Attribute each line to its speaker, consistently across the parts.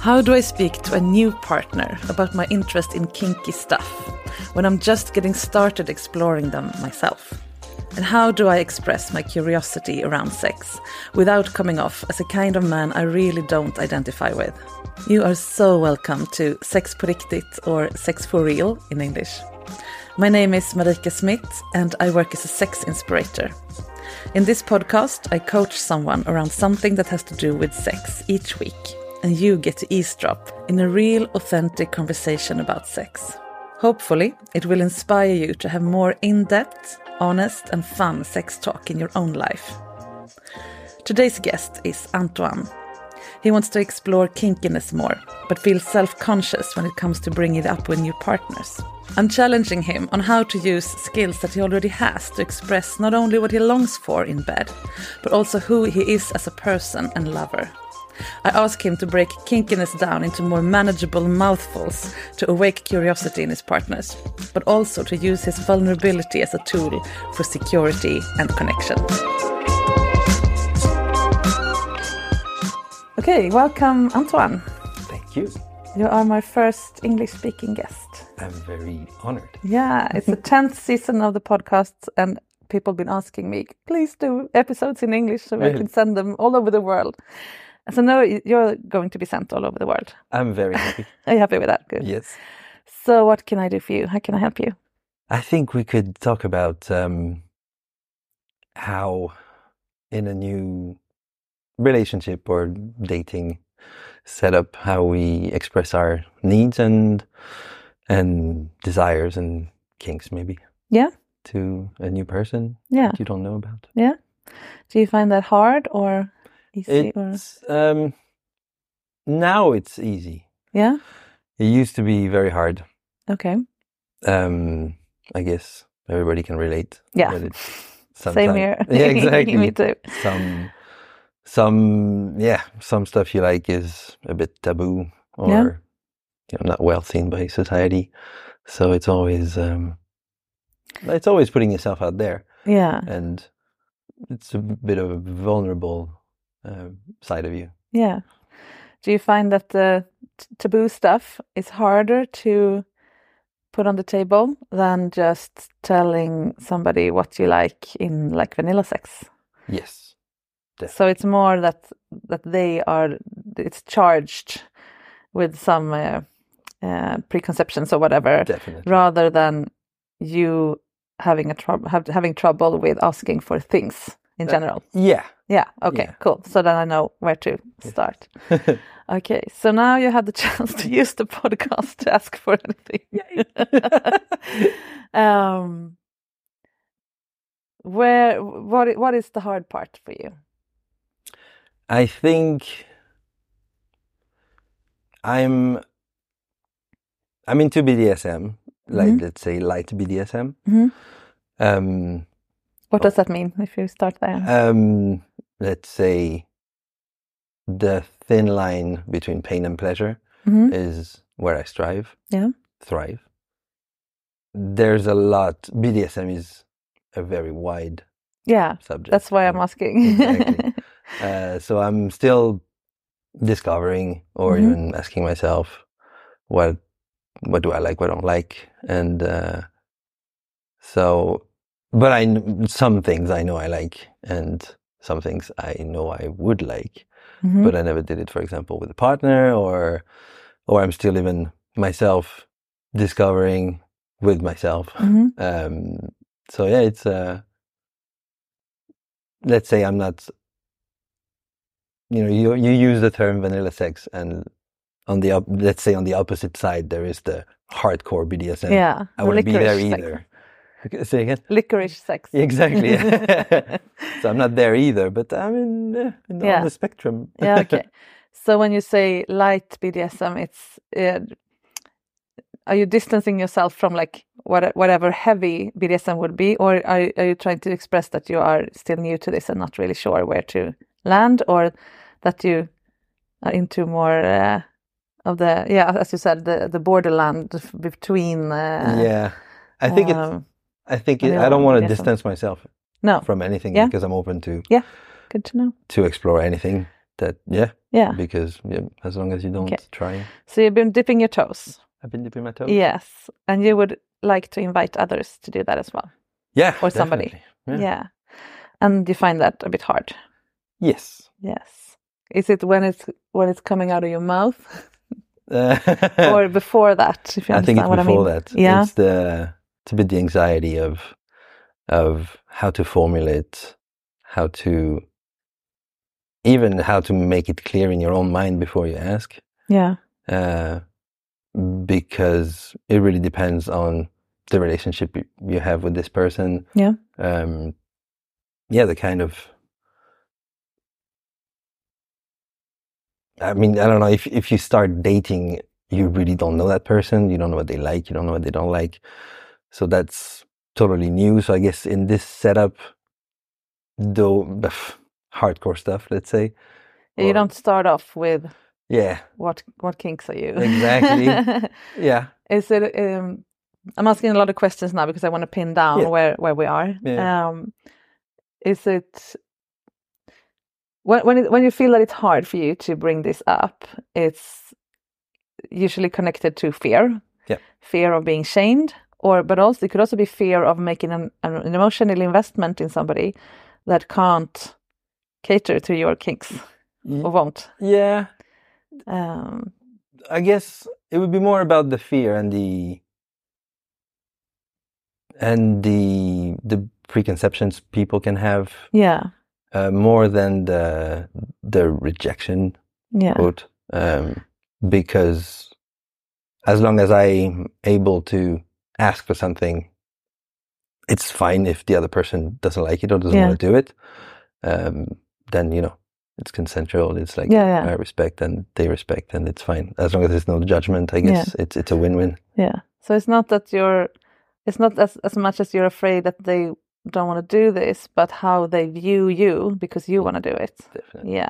Speaker 1: How do I speak to a new partner about my interest in kinky stuff when I'm just getting started exploring them myself? And how do I express my curiosity around sex without coming off as a kind of man I really don't identify with? You are so welcome to Sex på riktigt or Sex for real in English. My name is Marika Smith and I work as a sex inspirator. In this podcast, I coach someone around something that has to do with sex each week and you get to eavesdrop in a real, authentic conversation about sex. Hopefully, it will inspire you to have more in depth, honest, and fun sex talk in your own life. Today's guest is Antoine. He wants to explore kinkiness more, but feels self conscious when it comes to bringing it up with new partners. I'm challenging him on how to use skills that he already has to express not only what he longs for in bed, but also who he is as a person and lover. I ask him to break kinkiness down into more manageable mouthfuls to awake curiosity in his partners, but also to use his vulnerability as a tool for security and connection. Okay, welcome, Antoine.
Speaker 2: Thank you.
Speaker 1: You are my first English speaking guest.
Speaker 2: I'm very honored.
Speaker 1: Yeah, it's the 10th season of the podcast, and people have been asking me, please do episodes in English so I can send them all over the world. So now you're going to be sent all over the world.
Speaker 2: I'm very happy.
Speaker 1: Are you happy with that? Good.
Speaker 2: yes.
Speaker 1: So, what can I do for you? How can I help you?
Speaker 2: I think we could talk about um, how, in a new relationship or dating setup, how we express our needs and and desires and kinks, maybe
Speaker 1: Yeah.
Speaker 2: to a new person
Speaker 1: Yeah.
Speaker 2: that you don't know about.
Speaker 1: Yeah. Do you find that hard or easy?
Speaker 2: It's um, now it's easy.
Speaker 1: yeah.
Speaker 2: It used to be very hard.
Speaker 1: Okay.
Speaker 2: Um, I guess everybody can relate.
Speaker 1: Yeah. Same here.
Speaker 2: Yeah, exactly.
Speaker 1: Me too.
Speaker 2: Some, some, yeah, some stuff you like is a bit taboo or
Speaker 1: Yeah.
Speaker 2: you know, not well seen by society. So it's always, um, it's always putting yourself out there,
Speaker 1: Yeah.
Speaker 2: and it's a bit of a vulnerable uh, side of you.
Speaker 1: Yeah. Do you find that the t- taboo stuff is harder to put on the table than just telling somebody what you like in like vanilla sex?
Speaker 2: Yes, Definitely.
Speaker 1: So it's more that that they are it's charged with some uh, uh, preconceptions or whatever,
Speaker 2: definitely.
Speaker 1: rather than you having a trouble having trouble with asking for things in
Speaker 2: Uh,
Speaker 1: general.
Speaker 2: Yeah,
Speaker 1: Yeah. Okay.
Speaker 2: yeah.
Speaker 1: Cool. So then I know where to start. okay. So now you had the chance to use the podcast to ask for anything. um, where what what is the hard part for you?
Speaker 2: I think I'm I'm into BDSM, like
Speaker 1: Mhm.
Speaker 2: let's say light BDSM.
Speaker 1: Mhm.
Speaker 2: Um,
Speaker 1: What does that mean if you start there?
Speaker 2: um, let's say the thin line between pain and pleasure
Speaker 1: Mhm.
Speaker 2: is where I strive,
Speaker 1: Yeah.
Speaker 2: thrive. There's a lot. BDSM is a very wide
Speaker 1: Yeah,
Speaker 2: subject.
Speaker 1: that's why I'm asking.
Speaker 2: Exactly. Uh, so I'm still discovering or
Speaker 1: Mhm.
Speaker 2: even asking myself what what do I like, what I don't like, and uh, so. But I some things I know I like, and some things I know I would like,
Speaker 1: Mhm.
Speaker 2: but I never did it. For example, with a partner, or or I'm still even myself discovering with myself.
Speaker 1: Mhm.
Speaker 2: Um, so yeah, it's uh, let's say I'm not. You know, you you use the term vanilla sex, and on the let's say on the opposite side there is the hardcore BDSM.
Speaker 1: yeah,
Speaker 2: I wouldn't be there either. Say again.
Speaker 1: Licorice sex.
Speaker 2: Exactly. so I'm not there either, but I'm in, uh, in
Speaker 1: Yeah.
Speaker 2: on the spectrum.
Speaker 1: yeah, okay. So when you say light BDSM, it's uh, are you distancing yourself from like what, whatever heavy BDSM would be, or are are you trying to express that you are still new to this and not really sure where to land, or that you are into more uh, of the yeah, as you said, the the borderland between uh,
Speaker 2: yeah, I think it's.
Speaker 1: um,
Speaker 2: I think it, I don't want to distance myself
Speaker 1: no,
Speaker 2: from anything
Speaker 1: Yeah.
Speaker 2: because I'm open to yeah,
Speaker 1: good to know.
Speaker 2: to explore anything. That yeah,
Speaker 1: Yeah.
Speaker 2: because yeah, as long as you don't
Speaker 1: Okay.
Speaker 2: try.
Speaker 1: So you've been dipping your toes.
Speaker 2: I've been dipping my toes.
Speaker 1: Yes, and you would like to invite others to do that as well.
Speaker 2: yeah,
Speaker 1: Or somebody.
Speaker 2: definitely.
Speaker 1: Yeah. And you find that a bit hard.
Speaker 2: Yes.
Speaker 1: Yes. Is it when it's when it's coming out of your mouth or before that? If you
Speaker 2: I think
Speaker 1: understand
Speaker 2: it's
Speaker 1: what I
Speaker 2: before
Speaker 1: mean.
Speaker 2: that.
Speaker 1: Yeah.
Speaker 2: It's the it's a bit the anxiety of of how to formulate, how to even how to make it clear in your own mind before you ask.
Speaker 1: Yeah.
Speaker 2: Uh, because it really depends on the relationship you- you have with this person.
Speaker 1: Yeah.
Speaker 2: Um, yeah, the kind of. I mean, I don't know if if you start dating, you really don't know that person. You don't know what they like. You don't know what they don't like. So that's totally new. So I guess in this setup, though, hardcore stuff, let's say.
Speaker 1: You
Speaker 2: or-
Speaker 1: don't start off with
Speaker 2: Yeah,
Speaker 1: what what kinks are you?
Speaker 2: Exactly. yeah.
Speaker 1: Is it? Um, I'm asking a lot of questions now because I want to pin down
Speaker 2: Yeah.
Speaker 1: where where we are.
Speaker 2: Yeah.
Speaker 1: Um, is it when when it, when you feel that it's hard for you to bring this up? It's usually connected to fear.
Speaker 2: Yeah.
Speaker 1: Fear of being shamed, or but also it could also be fear of making an, an emotional investment in somebody that can't cater to your kinks or won't.
Speaker 2: Yeah.
Speaker 1: Um,
Speaker 2: I guess it would be more about the fear and the and the the preconceptions people can have
Speaker 1: yeah,
Speaker 2: uh, more than the the rejection
Speaker 1: yeah,
Speaker 2: quote um, because as long as I'm able to ask for something it's fine if the other person doesn't like it or doesn't
Speaker 1: Yeah.
Speaker 2: want to do it um, then you know it's consensual it's like
Speaker 1: Yeah, yeah.
Speaker 2: I respect and they respect and it's fine as long as there's no judgment I guess it's it's a win-win
Speaker 1: yeah. So it's not that you're, it's not as as much as you're afraid that they don't want to do this, but how they view you because you want to do it.
Speaker 2: definitely
Speaker 1: Yeah,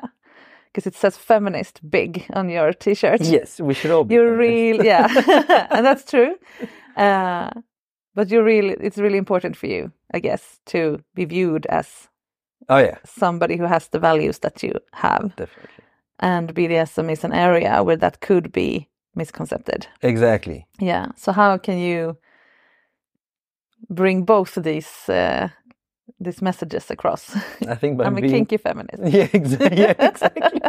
Speaker 1: because it says feminist big on your t-shirt.
Speaker 2: yes we should all be
Speaker 1: you're real, yeah, and that's true. Uh, but you're really, it's really important for you, I guess, to be viewed as
Speaker 2: oh yeah
Speaker 1: somebody who has the values that you have.
Speaker 2: definitely
Speaker 1: And BDSM is an area where that could be misconcepted.
Speaker 2: exactly
Speaker 1: Yeah. So how can you bring both of these uh, these messages across?
Speaker 2: I think by
Speaker 1: I'm a
Speaker 2: being
Speaker 1: kinky feminist.
Speaker 2: yeah exactly yeah, exactly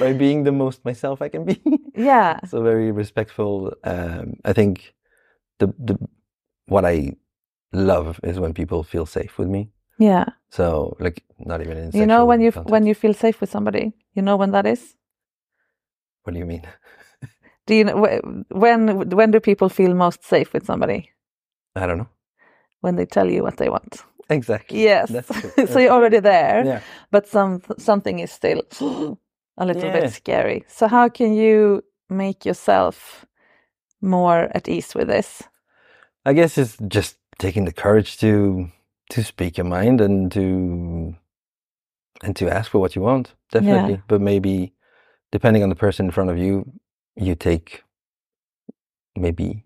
Speaker 2: by being the most myself I can be
Speaker 1: Yeah.
Speaker 2: so very respectful. Um, I think the the what I love is when people feel safe with me.
Speaker 1: Yeah.
Speaker 2: So like not even in
Speaker 1: You know when you
Speaker 2: sexual
Speaker 1: when you feel safe with somebody. You know when that is.
Speaker 2: what do you mean?
Speaker 1: Do you know when when do people feel most safe with somebody?
Speaker 2: I don't know
Speaker 1: When they tell you what they want.
Speaker 2: exactly.
Speaker 1: Yes. So you're already there.
Speaker 2: Yeah.
Speaker 1: but some something is still a little
Speaker 2: Yeah.
Speaker 1: bit scary. So how can you make yourself more at ease with this?
Speaker 2: I guess it's just taking the courage to to speak your mind and to and to ask for what you want, definitely.
Speaker 1: Yeah.
Speaker 2: But maybe depending on the person in front of you, you take maybe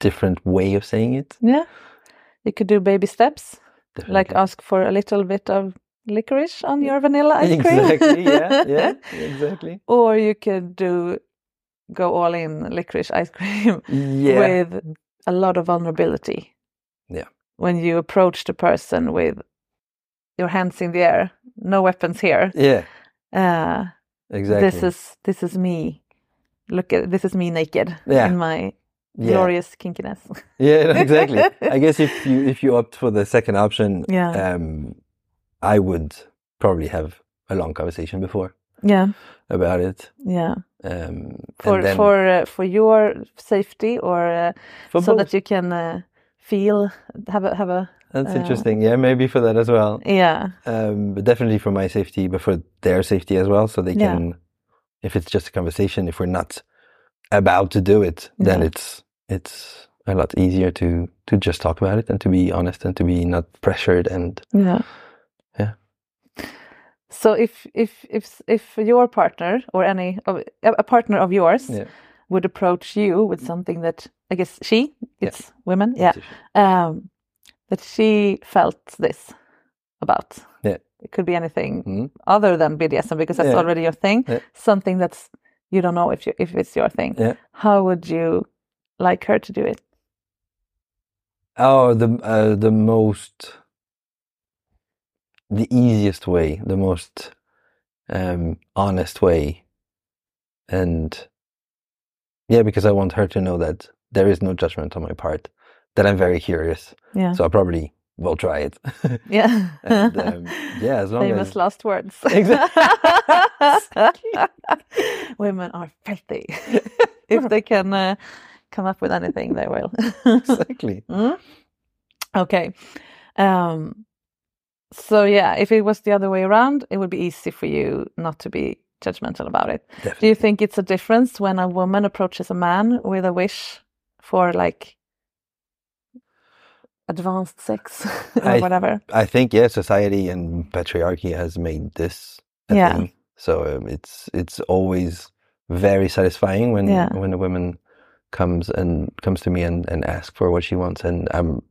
Speaker 2: different way of saying it.
Speaker 1: Yeah. You could do baby steps, like ask for a little bit of licorice on your vanilla ice cream.
Speaker 2: exactly. Yeah. Yeah. Exactly.
Speaker 1: or you could do go all in licorice ice cream
Speaker 2: Yeah.
Speaker 1: with a lot of vulnerability.
Speaker 2: Yeah.
Speaker 1: When you approach the person with your hands in the air, no weapons here.
Speaker 2: yeah.
Speaker 1: Uh,
Speaker 2: Exactly.
Speaker 1: This is this is me. Look at this is me naked
Speaker 2: Yeah.
Speaker 1: in my
Speaker 2: Yeah.
Speaker 1: glorious kinkiness.
Speaker 2: Yeah, exactly. I guess if you if you opt for the second option,
Speaker 1: Yeah.
Speaker 2: um, I would probably have a long conversation before
Speaker 1: yeah,
Speaker 2: about it.
Speaker 1: yeah.
Speaker 2: Um,
Speaker 1: For
Speaker 2: then
Speaker 1: for uh, for your safety or uh,
Speaker 2: for
Speaker 1: so
Speaker 2: both.
Speaker 1: that you can uh, feel have a have a
Speaker 2: That's
Speaker 1: uh,
Speaker 2: interesting. Yeah, maybe for that as well.
Speaker 1: yeah
Speaker 2: Um, but definitely for my safety, but for their safety as well, so they
Speaker 1: Yeah.
Speaker 2: can. If it's just a conversation, if we're not about to do it, then
Speaker 1: Yeah.
Speaker 2: it's it's a lot easier to to just talk about it and to be honest and to be not pressured and
Speaker 1: yeah
Speaker 2: Yeah.
Speaker 1: So if if if if your partner or any of a partner of yours
Speaker 2: yeah.
Speaker 1: would approach you with something that I guess she it's women yeah um that she felt this about
Speaker 2: Yeah.
Speaker 1: it could be anything
Speaker 2: Mhm.
Speaker 1: other than BDSM because that's
Speaker 2: Yeah.
Speaker 1: already your thing
Speaker 2: Yeah.
Speaker 1: something that's you don't know if you if it's your thing
Speaker 2: Yeah.
Speaker 1: how would you like her to do it
Speaker 2: Oh, the uh, the most, the easiest way, the most um, honest way, and yeah, because I want her to know that there is no judgment on my part, that I'm very curious,
Speaker 1: yeah
Speaker 2: so I probably will try it.
Speaker 1: yeah
Speaker 2: and, um, yeah, as long
Speaker 1: famous
Speaker 2: as
Speaker 1: last words Exactly. women are filthy if they can uh, come up with anything they will
Speaker 2: exactly,
Speaker 1: Mm? Okay. Um, so yeah, if it was the other way around, it would be easy for you not to be judgmental about it. Do you think it's a difference when a woman approaches a man with a wish for like advanced sex or
Speaker 2: I-
Speaker 1: whatever?
Speaker 2: I think yeah, society and patriarchy has made this a
Speaker 1: Yeah.
Speaker 2: thing. So um, it's it's always very satisfying when
Speaker 1: Yeah.
Speaker 2: when a woman comes and comes to me and, and asks for what she wants, and I'm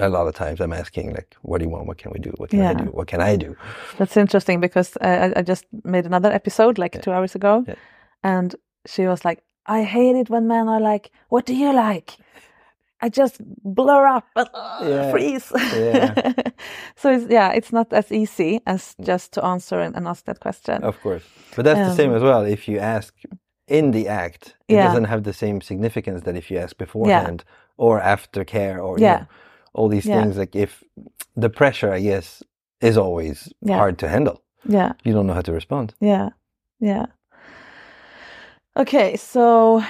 Speaker 2: a lot of times I'm asking like, what do you want? What can we do? What can I do? What can I do?
Speaker 1: That's interesting because I, I- just made another episode like
Speaker 2: Yeah.
Speaker 1: two hours ago,
Speaker 2: Yeah.
Speaker 1: and she was like, "I hate it when men are like, what do you like?" I just blur up and uh,
Speaker 2: Yeah.
Speaker 1: freeze.
Speaker 2: Yeah.
Speaker 1: so it's, yeah, it's not as easy as just to answer and, and ask that question.
Speaker 2: Of course, but that's the same
Speaker 1: Um,
Speaker 2: as well. If you ask in the act, it
Speaker 1: Yeah.
Speaker 2: doesn't have the same significance that if you ask beforehand or after care or you
Speaker 1: Yeah.
Speaker 2: know, all these
Speaker 1: Yeah.
Speaker 2: things. Like if the pressure, I guess, is always
Speaker 1: Yeah.
Speaker 2: hard to handle.
Speaker 1: Yeah,
Speaker 2: You don't know how to respond.
Speaker 1: yeah, yeah. Okay, so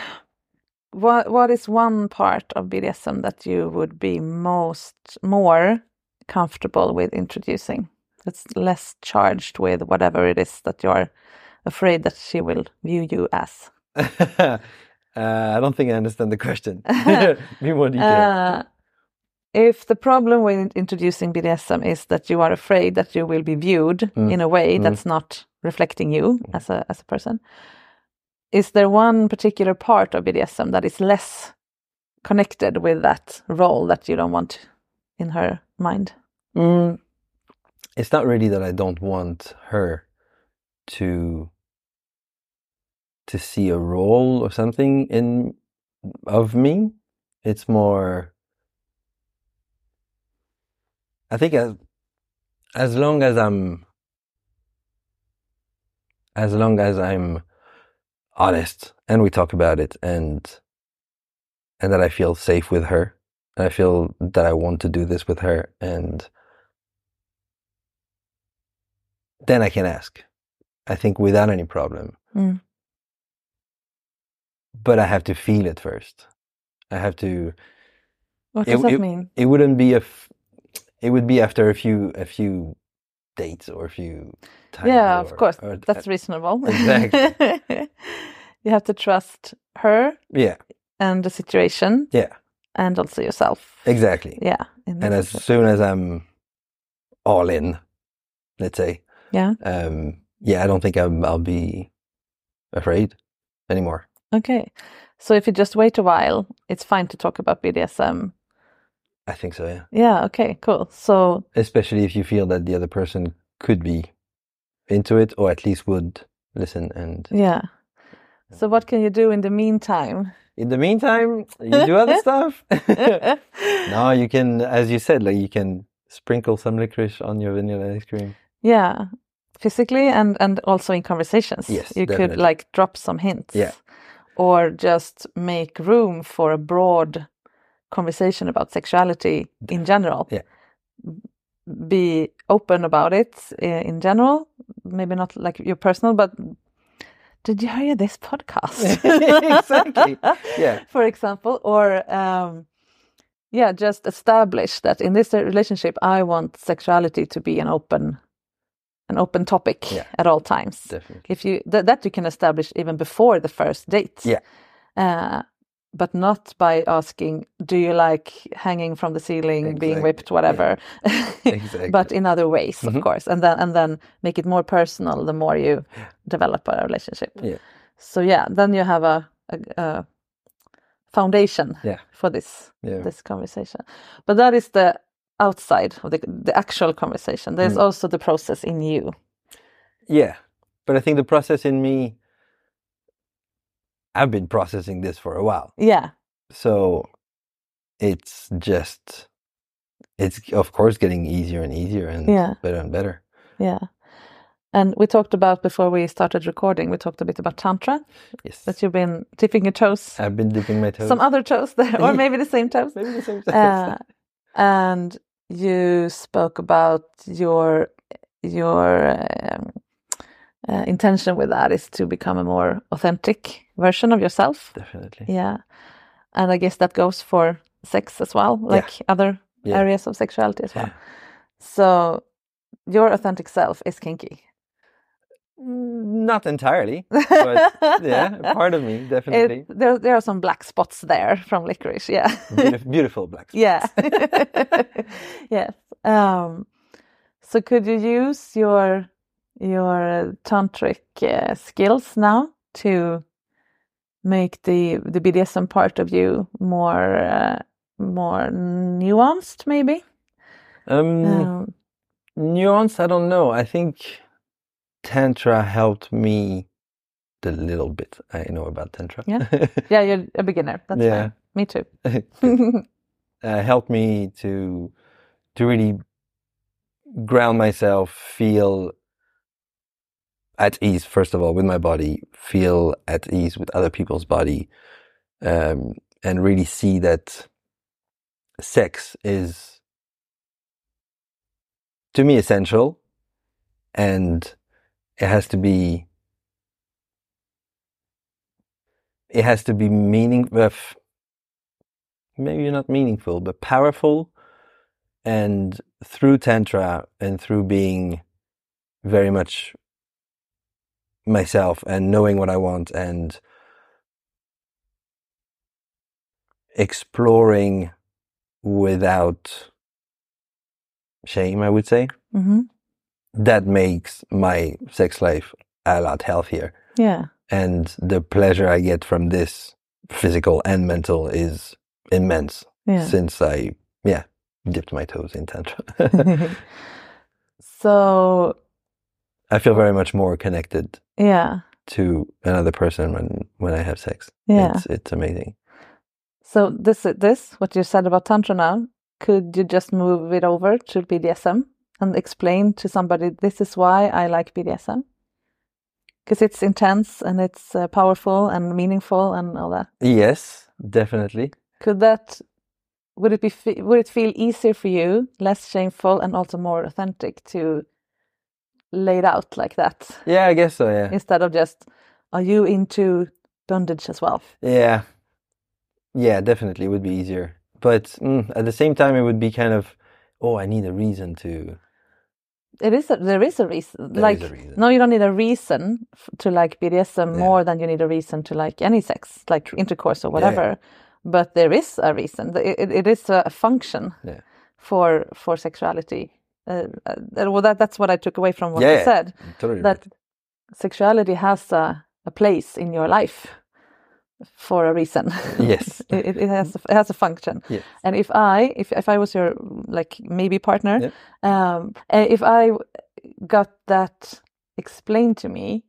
Speaker 1: what what is one part of BDSM that you would be most more comfortable with introducing? That's less charged with whatever it is that you're afraid that she will view you as.
Speaker 2: uh, I don't think I understand the question. Be more detailed.
Speaker 1: Uh, if the problem with introducing BDSM is that you are afraid that you will be viewed
Speaker 2: Mm.
Speaker 1: in a way that's not reflecting you as a as a person, is there one particular part of BDSM that is less connected with that role that you don't want in her mind?
Speaker 2: Mm, it's not really that I don't want her to to see a role or something in of me. It's more I think as as long as I'm as long as I'm honest and we talk about it and and that I feel safe with her and I feel that I want to do this with her and then I can ask. I think without any problem.
Speaker 1: Mm.
Speaker 2: But I have to feel it first. I have to
Speaker 1: What
Speaker 2: It-
Speaker 1: does that
Speaker 2: it-
Speaker 1: mean?
Speaker 2: it wouldn't be a f- it would be after a few a few dates or a few times
Speaker 1: Yeah,
Speaker 2: or-
Speaker 1: of course,
Speaker 2: or-
Speaker 1: that's reasonable.
Speaker 2: Exactly.
Speaker 1: you have to trust her
Speaker 2: Yeah,
Speaker 1: and the situation
Speaker 2: yeah,
Speaker 1: and also yourself.
Speaker 2: exactly.
Speaker 1: Yeah.
Speaker 2: And as soon as I'm all in, let's say,
Speaker 1: yeah.
Speaker 2: um, yeah, I don't think I'm, I'll be afraid anymore.
Speaker 1: Okay. So if you just wait a while, it's fine to talk about BDSM.
Speaker 2: I think so, yeah.
Speaker 1: Yeah. Okay. Cool. So
Speaker 2: Especially if you feel that the other person could be into it or at least would listen. And
Speaker 1: yeah. So what can you do in the meantime?
Speaker 2: in the meantime, you do other stuff. no, you can, as you said, like you can sprinkle some licorice on your vanilla ice cream.
Speaker 1: Yeah. Physically and and also in conversations.
Speaker 2: Yes,
Speaker 1: You could like drop some hints.
Speaker 2: Yeah.
Speaker 1: Or just make room for a broad conversation about sexuality in general.
Speaker 2: Yeah.
Speaker 1: Be open about it in general. Maybe not like your personal, but did you hear this podcast?
Speaker 2: Exactly. Yeah.
Speaker 1: For example, or um, yeah, just establish that in this relationship, I want sexuality to be an open, an open topic
Speaker 2: Yeah.
Speaker 1: at all times.
Speaker 2: Definitely.
Speaker 1: If you th- that you can establish even before the first date.
Speaker 2: Yeah.
Speaker 1: Uh, but not by asking, "Do you like hanging from the ceiling, being whipped, whatever?"
Speaker 2: Exactly.
Speaker 1: but in other ways, of
Speaker 2: Mhm.
Speaker 1: course, and then and then make it more personal. The more you develop a relationship.
Speaker 2: Yeah.
Speaker 1: So yeah, then you have a, a, a foundation
Speaker 2: Yeah.
Speaker 1: for this
Speaker 2: Yeah.
Speaker 1: this conversation. But that is the outside of the the actual conversation. There's
Speaker 2: Mm.
Speaker 1: also the process in you.
Speaker 2: Yeah. But I think the process in me, I've been processing this for a while.
Speaker 1: Yeah.
Speaker 2: So it's just, it's of course getting easier and easier and
Speaker 1: Yeah.
Speaker 2: better and better.
Speaker 1: Yeah. And we talked about before we started recording, we talked a bit about Tantra,
Speaker 2: Yes.
Speaker 1: that you've been dipping your toes,
Speaker 2: I've been dipping my toes.
Speaker 1: some other toes there, or maybe the same toes.
Speaker 2: Maybe the same toes.
Speaker 1: Uh, and you spoke about your your um, uh, intention with that is to become a more authentic version of yourself.
Speaker 2: Definitely.
Speaker 1: Yeah. And I guess that goes for sex as well, like other
Speaker 2: Yeah.
Speaker 1: areas of sexuality as well. So your authentic self is kinky.
Speaker 2: Mm, Not entirely, but yeah, part of me, definitely.
Speaker 1: It, there, there are some black spots there from licorice. Yeah.
Speaker 2: Beautif- beautiful black spots.
Speaker 1: yeah. yes. Um, so could you use your your tantric uh, skills now to make the the BDSM part of you more uh, more nuanced, maybe?
Speaker 2: Um,
Speaker 1: Um,
Speaker 2: nuance, I don't know. I think Tantra helped me the little bit I know about Tantra.
Speaker 1: Yeah. yeah, you're a beginner. That's
Speaker 2: Yeah.
Speaker 1: fine. Me too.
Speaker 2: uh, helped me to to really ground myself, feel at ease first of all with my body, feel at ease with other people's body, um, and really see that sex is to me essential, and it has to be it has to be meaning uh, maybe not meaningful but powerful and through tantra and through being very much myself and knowing what i want and exploring without shame i would say
Speaker 1: hmm
Speaker 2: that makes my sex life a lot healthier
Speaker 1: Yeah.
Speaker 2: and the pleasure I get from this physical and mental is immense
Speaker 1: Yeah.
Speaker 2: since I yeah dipped my toes in tantra.
Speaker 1: so
Speaker 2: I feel very much more connected
Speaker 1: yeah.
Speaker 2: to another person when when I have sex.
Speaker 1: Yeah.
Speaker 2: It's it's amazing.
Speaker 1: So this this what you said about tantra now, could you just move it over to BDSM and explain to somebody this is why I like BDSM? Because it's intense and it's uh, powerful and meaningful and all that.
Speaker 2: Yes, definitely.
Speaker 1: Could that would it be would it feel easier for you, less shameful and also more authentic to lay it out like that
Speaker 2: Yeah, I guess so, yeah.
Speaker 1: instead of just are you into bondage as well?
Speaker 2: Yeah. Yeah, definitely it would be easier. But mm, at the same time it would be kind of oh, I need a reason to
Speaker 1: it is a, there is a reason.
Speaker 2: There
Speaker 1: like
Speaker 2: a reason.
Speaker 1: no, you don't need a reason f- to like BDSM more than you need a reason to like any sex, like intercourse or whatever. But there is a reason. It, it, it is a, a function
Speaker 2: Yeah.
Speaker 1: for for sexuality. Uh, uh, well, that that's what I took away from what
Speaker 2: Yeah,
Speaker 1: you said.
Speaker 2: totally
Speaker 1: that
Speaker 2: right.
Speaker 1: sexuality has a, a place in your life for a reason.
Speaker 2: Yes.
Speaker 1: it, it- has a, it has a function.
Speaker 2: Yes.
Speaker 1: And if I, if if I was your like maybe partner, um, uh, if I got that explained to me,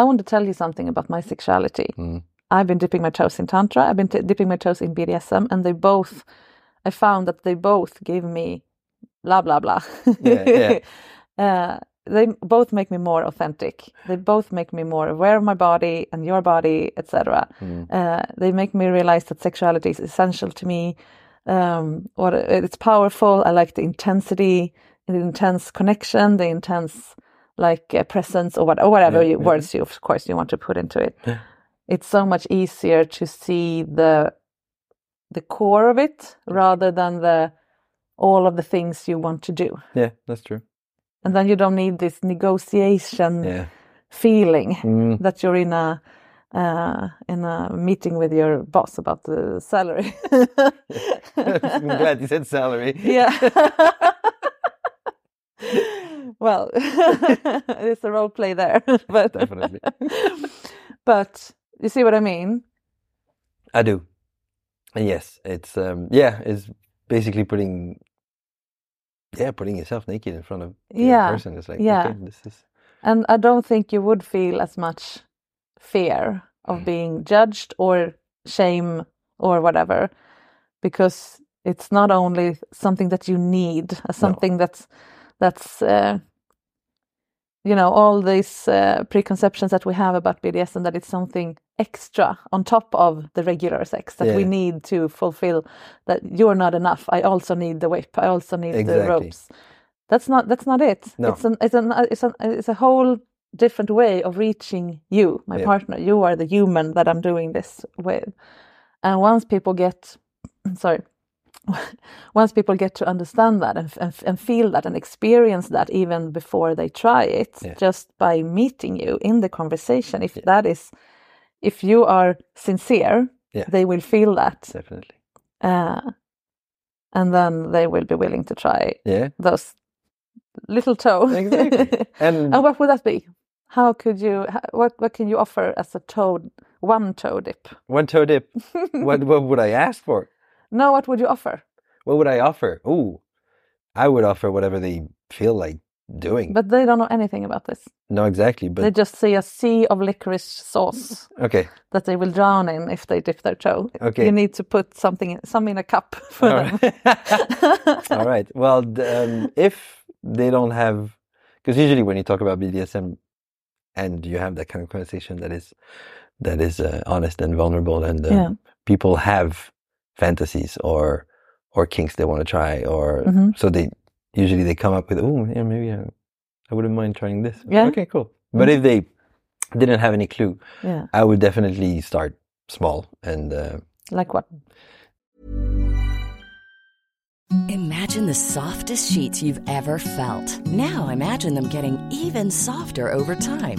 Speaker 1: I want to tell you something about my sexuality.
Speaker 2: Mm.
Speaker 1: I've been dipping my toes in tantra. I've been t- dipping my toes in BDSM, and they both, I found that they both gave me blah blah blah.
Speaker 2: Yeah, yeah.
Speaker 1: uh, they both make me more authentic. They both make me more aware of my body and your body, etc.
Speaker 2: Mm.
Speaker 1: Uh, they make me realize that sexuality is essential to me. Um, or it's powerful. I like the intensity, the intense connection, the intense like uh, presence, or what, or whatever
Speaker 2: Yeah,
Speaker 1: you,
Speaker 2: yeah.
Speaker 1: words you, of course, you want to put into it. It's so much easier to see the the core of it rather than the all of the things you want to do
Speaker 2: Yeah, that's true.
Speaker 1: and then you don't need this negotiation
Speaker 2: Yeah.
Speaker 1: feeling
Speaker 2: Mm.
Speaker 1: that you're in a uh, in a meeting with your boss about the salary.
Speaker 2: I'm glad you said salary.
Speaker 1: yeah. well, it's a role play there, but
Speaker 2: Definitely.
Speaker 1: but you see what I mean?
Speaker 2: I do. And yes, it's um yeah, it's basically putting yeah, putting yourself naked in front of
Speaker 1: Yeah,
Speaker 2: person. is like
Speaker 1: yeah.
Speaker 2: okay, this is
Speaker 1: And I don't think you would feel as much fear of being judged or shame or whatever, because it's not only something that you need, something that's that's uh, you know all these uh, preconceptions that we have about BDSM that it's something extra on top of the regular sex that we need to fulfill. That you're not enough. I also need the whip. I also need the ropes. That's not that's not it.
Speaker 2: No.
Speaker 1: It's an it's an it's an it's a whole different way of reaching you, my
Speaker 2: Yeah.
Speaker 1: partner. You are the human that I'm doing this with. And once people get sorry, once people get to understand that and, and, and feel that and experience that even before they try it,
Speaker 2: Yeah.
Speaker 1: just by meeting you in the conversation, if that is, if you are sincere,
Speaker 2: Yeah.
Speaker 1: they will feel that.
Speaker 2: definitely.
Speaker 1: Uh, and then they will be willing to try
Speaker 2: Yeah.
Speaker 1: those little toe.
Speaker 2: Exactly. And
Speaker 1: and what would that be? How could you? What what can you offer as a toe, one toe dip?
Speaker 2: one toe dip. what what would I ask for?
Speaker 1: No, what would you offer?
Speaker 2: What would I offer? Ooh. I would offer whatever they feel like doing.
Speaker 1: But they don't know anything about this.
Speaker 2: no, exactly. But
Speaker 1: they just see a sea of licorice sauce
Speaker 2: okay.
Speaker 1: that they will drown in if they dip their toe.
Speaker 2: Okay.
Speaker 1: You need to put something, in, some in a cup for
Speaker 2: All
Speaker 1: them.
Speaker 2: right. All right. Well, um, if they don't have, because usually when you talk about BDSM and you have that kind of conversation that is that is uh, honest and vulnerable, and uh,
Speaker 1: Yeah.
Speaker 2: people have fantasies or or kinks they want to try, or
Speaker 1: Mhm.
Speaker 2: so they usually they come up with, oh, yeah, maybe I, I wouldn't mind trying this.
Speaker 1: Yeah.
Speaker 2: Okay, cool. But if they didn't have any clue,
Speaker 1: Yeah.
Speaker 2: I would definitely start small and. Uh,
Speaker 1: Like what?
Speaker 3: Imagine the softest sheets you've ever felt. Now imagine them getting even softer over time.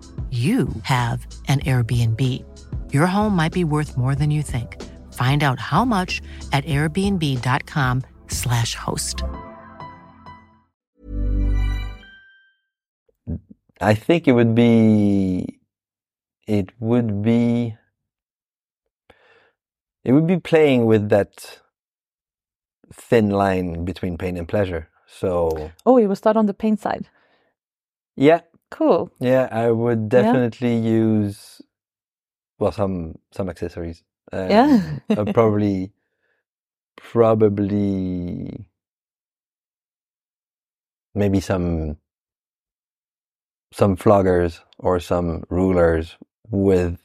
Speaker 4: you have an Airbnb. Your home might be worth more than you think. Find out how much at airbnb.com/slash host.
Speaker 2: I think it would be it would be it would be playing with that thin line between pain and pleasure. So
Speaker 1: Oh, you will start on the pain side.
Speaker 2: yeah,
Speaker 1: Cool.
Speaker 2: yeah, I would definitely use well some some accessories. Um,
Speaker 1: Yeah.
Speaker 2: probably probably maybe some some floggers or some rulers with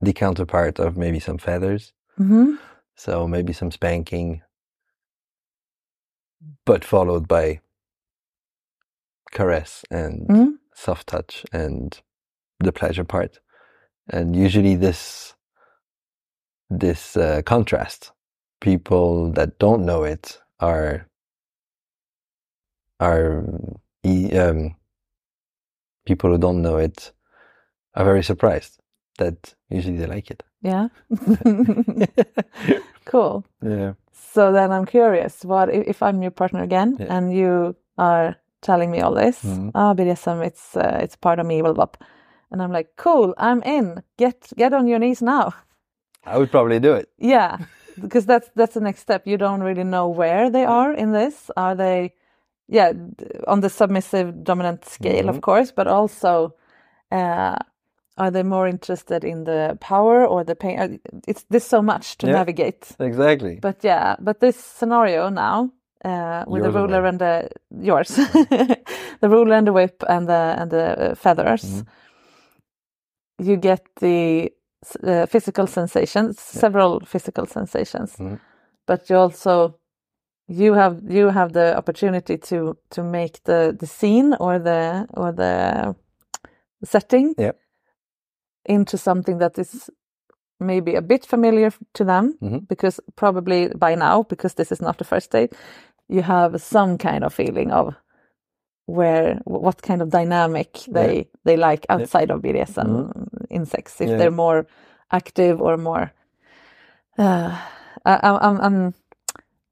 Speaker 2: the counterpart of maybe some feathers.
Speaker 1: hmm
Speaker 2: So maybe some spanking, but followed by caress and
Speaker 1: Mhm.
Speaker 2: Soft touch and the pleasure part. And usually this this uh, contrast, people that don't know it are are um, people who don't know it are very surprised that usually they like it.
Speaker 1: Yeah. cool.
Speaker 2: Yeah.
Speaker 1: So then I'm curious, what if, if I'm your partner again
Speaker 2: Yeah.
Speaker 1: and you are telling me all this?
Speaker 2: Mhm.
Speaker 1: Ah, BDSM, it's uh, it's part of me, blah, blah, blah. and I'm like, cool, I'm in. Get get on your knees now.
Speaker 2: I would probably do it.
Speaker 1: Yeah, because that's that's the next step. You don't really know where they are in this. Are they, yeah, on the submissive dominant scale, of
Speaker 2: Mhm.
Speaker 1: course, but also, uh, are they more interested in the power or the pain? Uh, It's there's so much to
Speaker 2: Yeah.
Speaker 1: navigate.
Speaker 2: Exactly.
Speaker 1: But yeah, but this scenario now uh, with
Speaker 2: Yours
Speaker 1: the ruler and the yours, the ruler and the whip and the and the uh, feathers,
Speaker 2: Mhm.
Speaker 1: you get the uh, physical sensations, several physical sensations,
Speaker 2: Mhm.
Speaker 1: but you also you have you have the opportunity to to make the the scene or the or the setting
Speaker 2: Yep.
Speaker 1: into something that is maybe a bit familiar to them
Speaker 2: Mhm.
Speaker 1: because probably by now because this is not the first date you have some kind of feeling of where what kind of dynamic they they like outside of BDSM
Speaker 2: Mhm.
Speaker 1: in sex if
Speaker 2: Yeah.
Speaker 1: they're more active or more uh, I, I'm I'm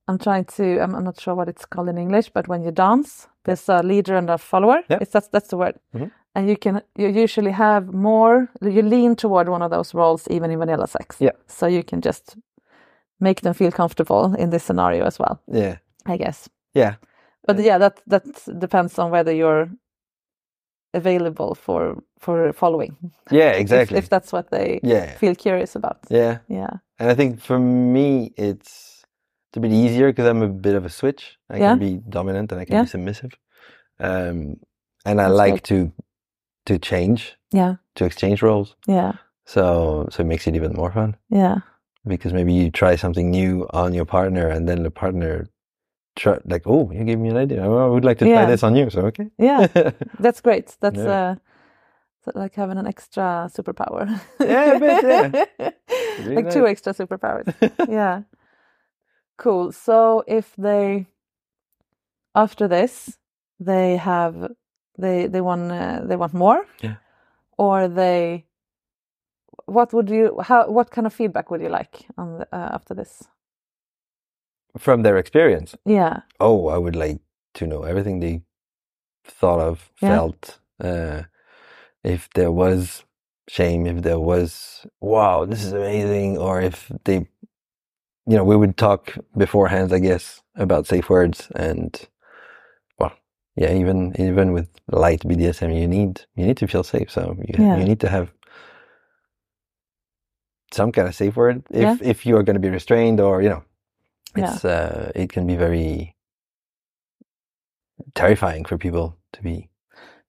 Speaker 1: I'm trying to I'm, I'm not sure what it's called in English but when you dance there's a leader and a follower
Speaker 2: Yeah.
Speaker 1: it's that's that's the word
Speaker 2: Mhm.
Speaker 1: And you can you usually have more you lean toward one of those roles even in vanilla sex
Speaker 2: Yeah.
Speaker 1: so you can just make them feel comfortable in this scenario as well
Speaker 2: Yeah.
Speaker 1: i guess
Speaker 2: Yeah.
Speaker 1: but yeah that that depends on whether you're available for for following
Speaker 2: Yeah, exactly.
Speaker 1: if, that's what they
Speaker 2: Yeah.
Speaker 1: feel curious about
Speaker 2: Yeah.
Speaker 1: yeah
Speaker 2: And I think for me, it's it's a bit easier because I'm a bit of a switch. I
Speaker 1: Yeah.
Speaker 2: can be dominant and I can
Speaker 1: Yeah.
Speaker 2: be submissive. Um, and I
Speaker 1: That's
Speaker 2: like to to change,
Speaker 1: yeah
Speaker 2: to exchange roles.
Speaker 1: yeah
Speaker 2: So so it makes it even more fun
Speaker 1: yeah
Speaker 2: because maybe you try something new on your partner, and then the partner try like, oh, you gave me an idea. Oh, I would like to
Speaker 1: Yeah.
Speaker 2: try this on you. So okay.
Speaker 1: yeah that's great that's
Speaker 2: Yeah.
Speaker 1: uh like having an extra superpower
Speaker 2: Yeah, a bit, yeah. Really
Speaker 1: like two extra superpowers yeah cool so if they after this they have they they want uh, they want more
Speaker 2: Yeah.
Speaker 1: or they what would you how what kind of feedback would you like on the, uh, after this
Speaker 2: From their experience,
Speaker 1: yeah
Speaker 2: oh, I would like to know everything they thought of,
Speaker 1: Yeah.
Speaker 2: felt. Uh, if there was shame, if there was, wow, this is amazing, or if they, you know, we would talk beforehand, I guess, about safe words and, yeah, even even with light BDSM, you need you need to feel safe, so you
Speaker 1: Yeah.
Speaker 2: you need to have some kind of safe word if
Speaker 1: Yeah.
Speaker 2: if you are going to be restrained or you know
Speaker 1: Yeah.
Speaker 2: it's uh it can be very terrifying for people to be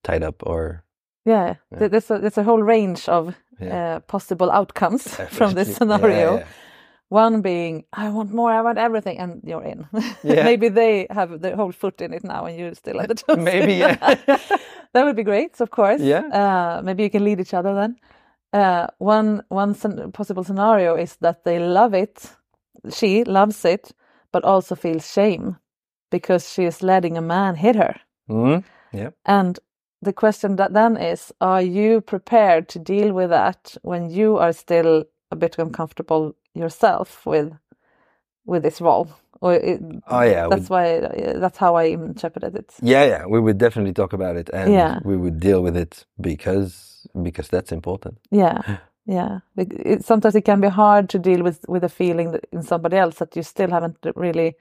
Speaker 2: tied up or
Speaker 1: yeah,
Speaker 2: Yeah.
Speaker 1: There's a there's a whole range of
Speaker 2: Yeah.
Speaker 1: uh, possible outcomes from this scenario
Speaker 2: Yeah, yeah.
Speaker 1: One being i want more i want everything and you're in
Speaker 2: Yeah.
Speaker 1: maybe they have the whole foot in it now and you're still at the toes
Speaker 2: Maybe, yeah.
Speaker 1: that would be great of course
Speaker 2: Yeah.
Speaker 1: uh, maybe you can lead each other then uh, one one possible scenario is that they love it she loves it but also feels shame because she is letting a man hit her
Speaker 2: Mhm. yeah
Speaker 1: and the question that then is are you prepared to deal with that when you are still a bit uncomfortable yourself with with this role. Or it,
Speaker 2: Oh, yeah,
Speaker 1: that's why uh, that's how i interpreted it.
Speaker 2: Yeah yeah we would definitely talk about it and
Speaker 1: Yeah.
Speaker 2: we would deal with it because because that's important.
Speaker 1: Yeah yeah. Bec- it, sometimes it can be hard to deal with with a feeling that in somebody else that you still haven't really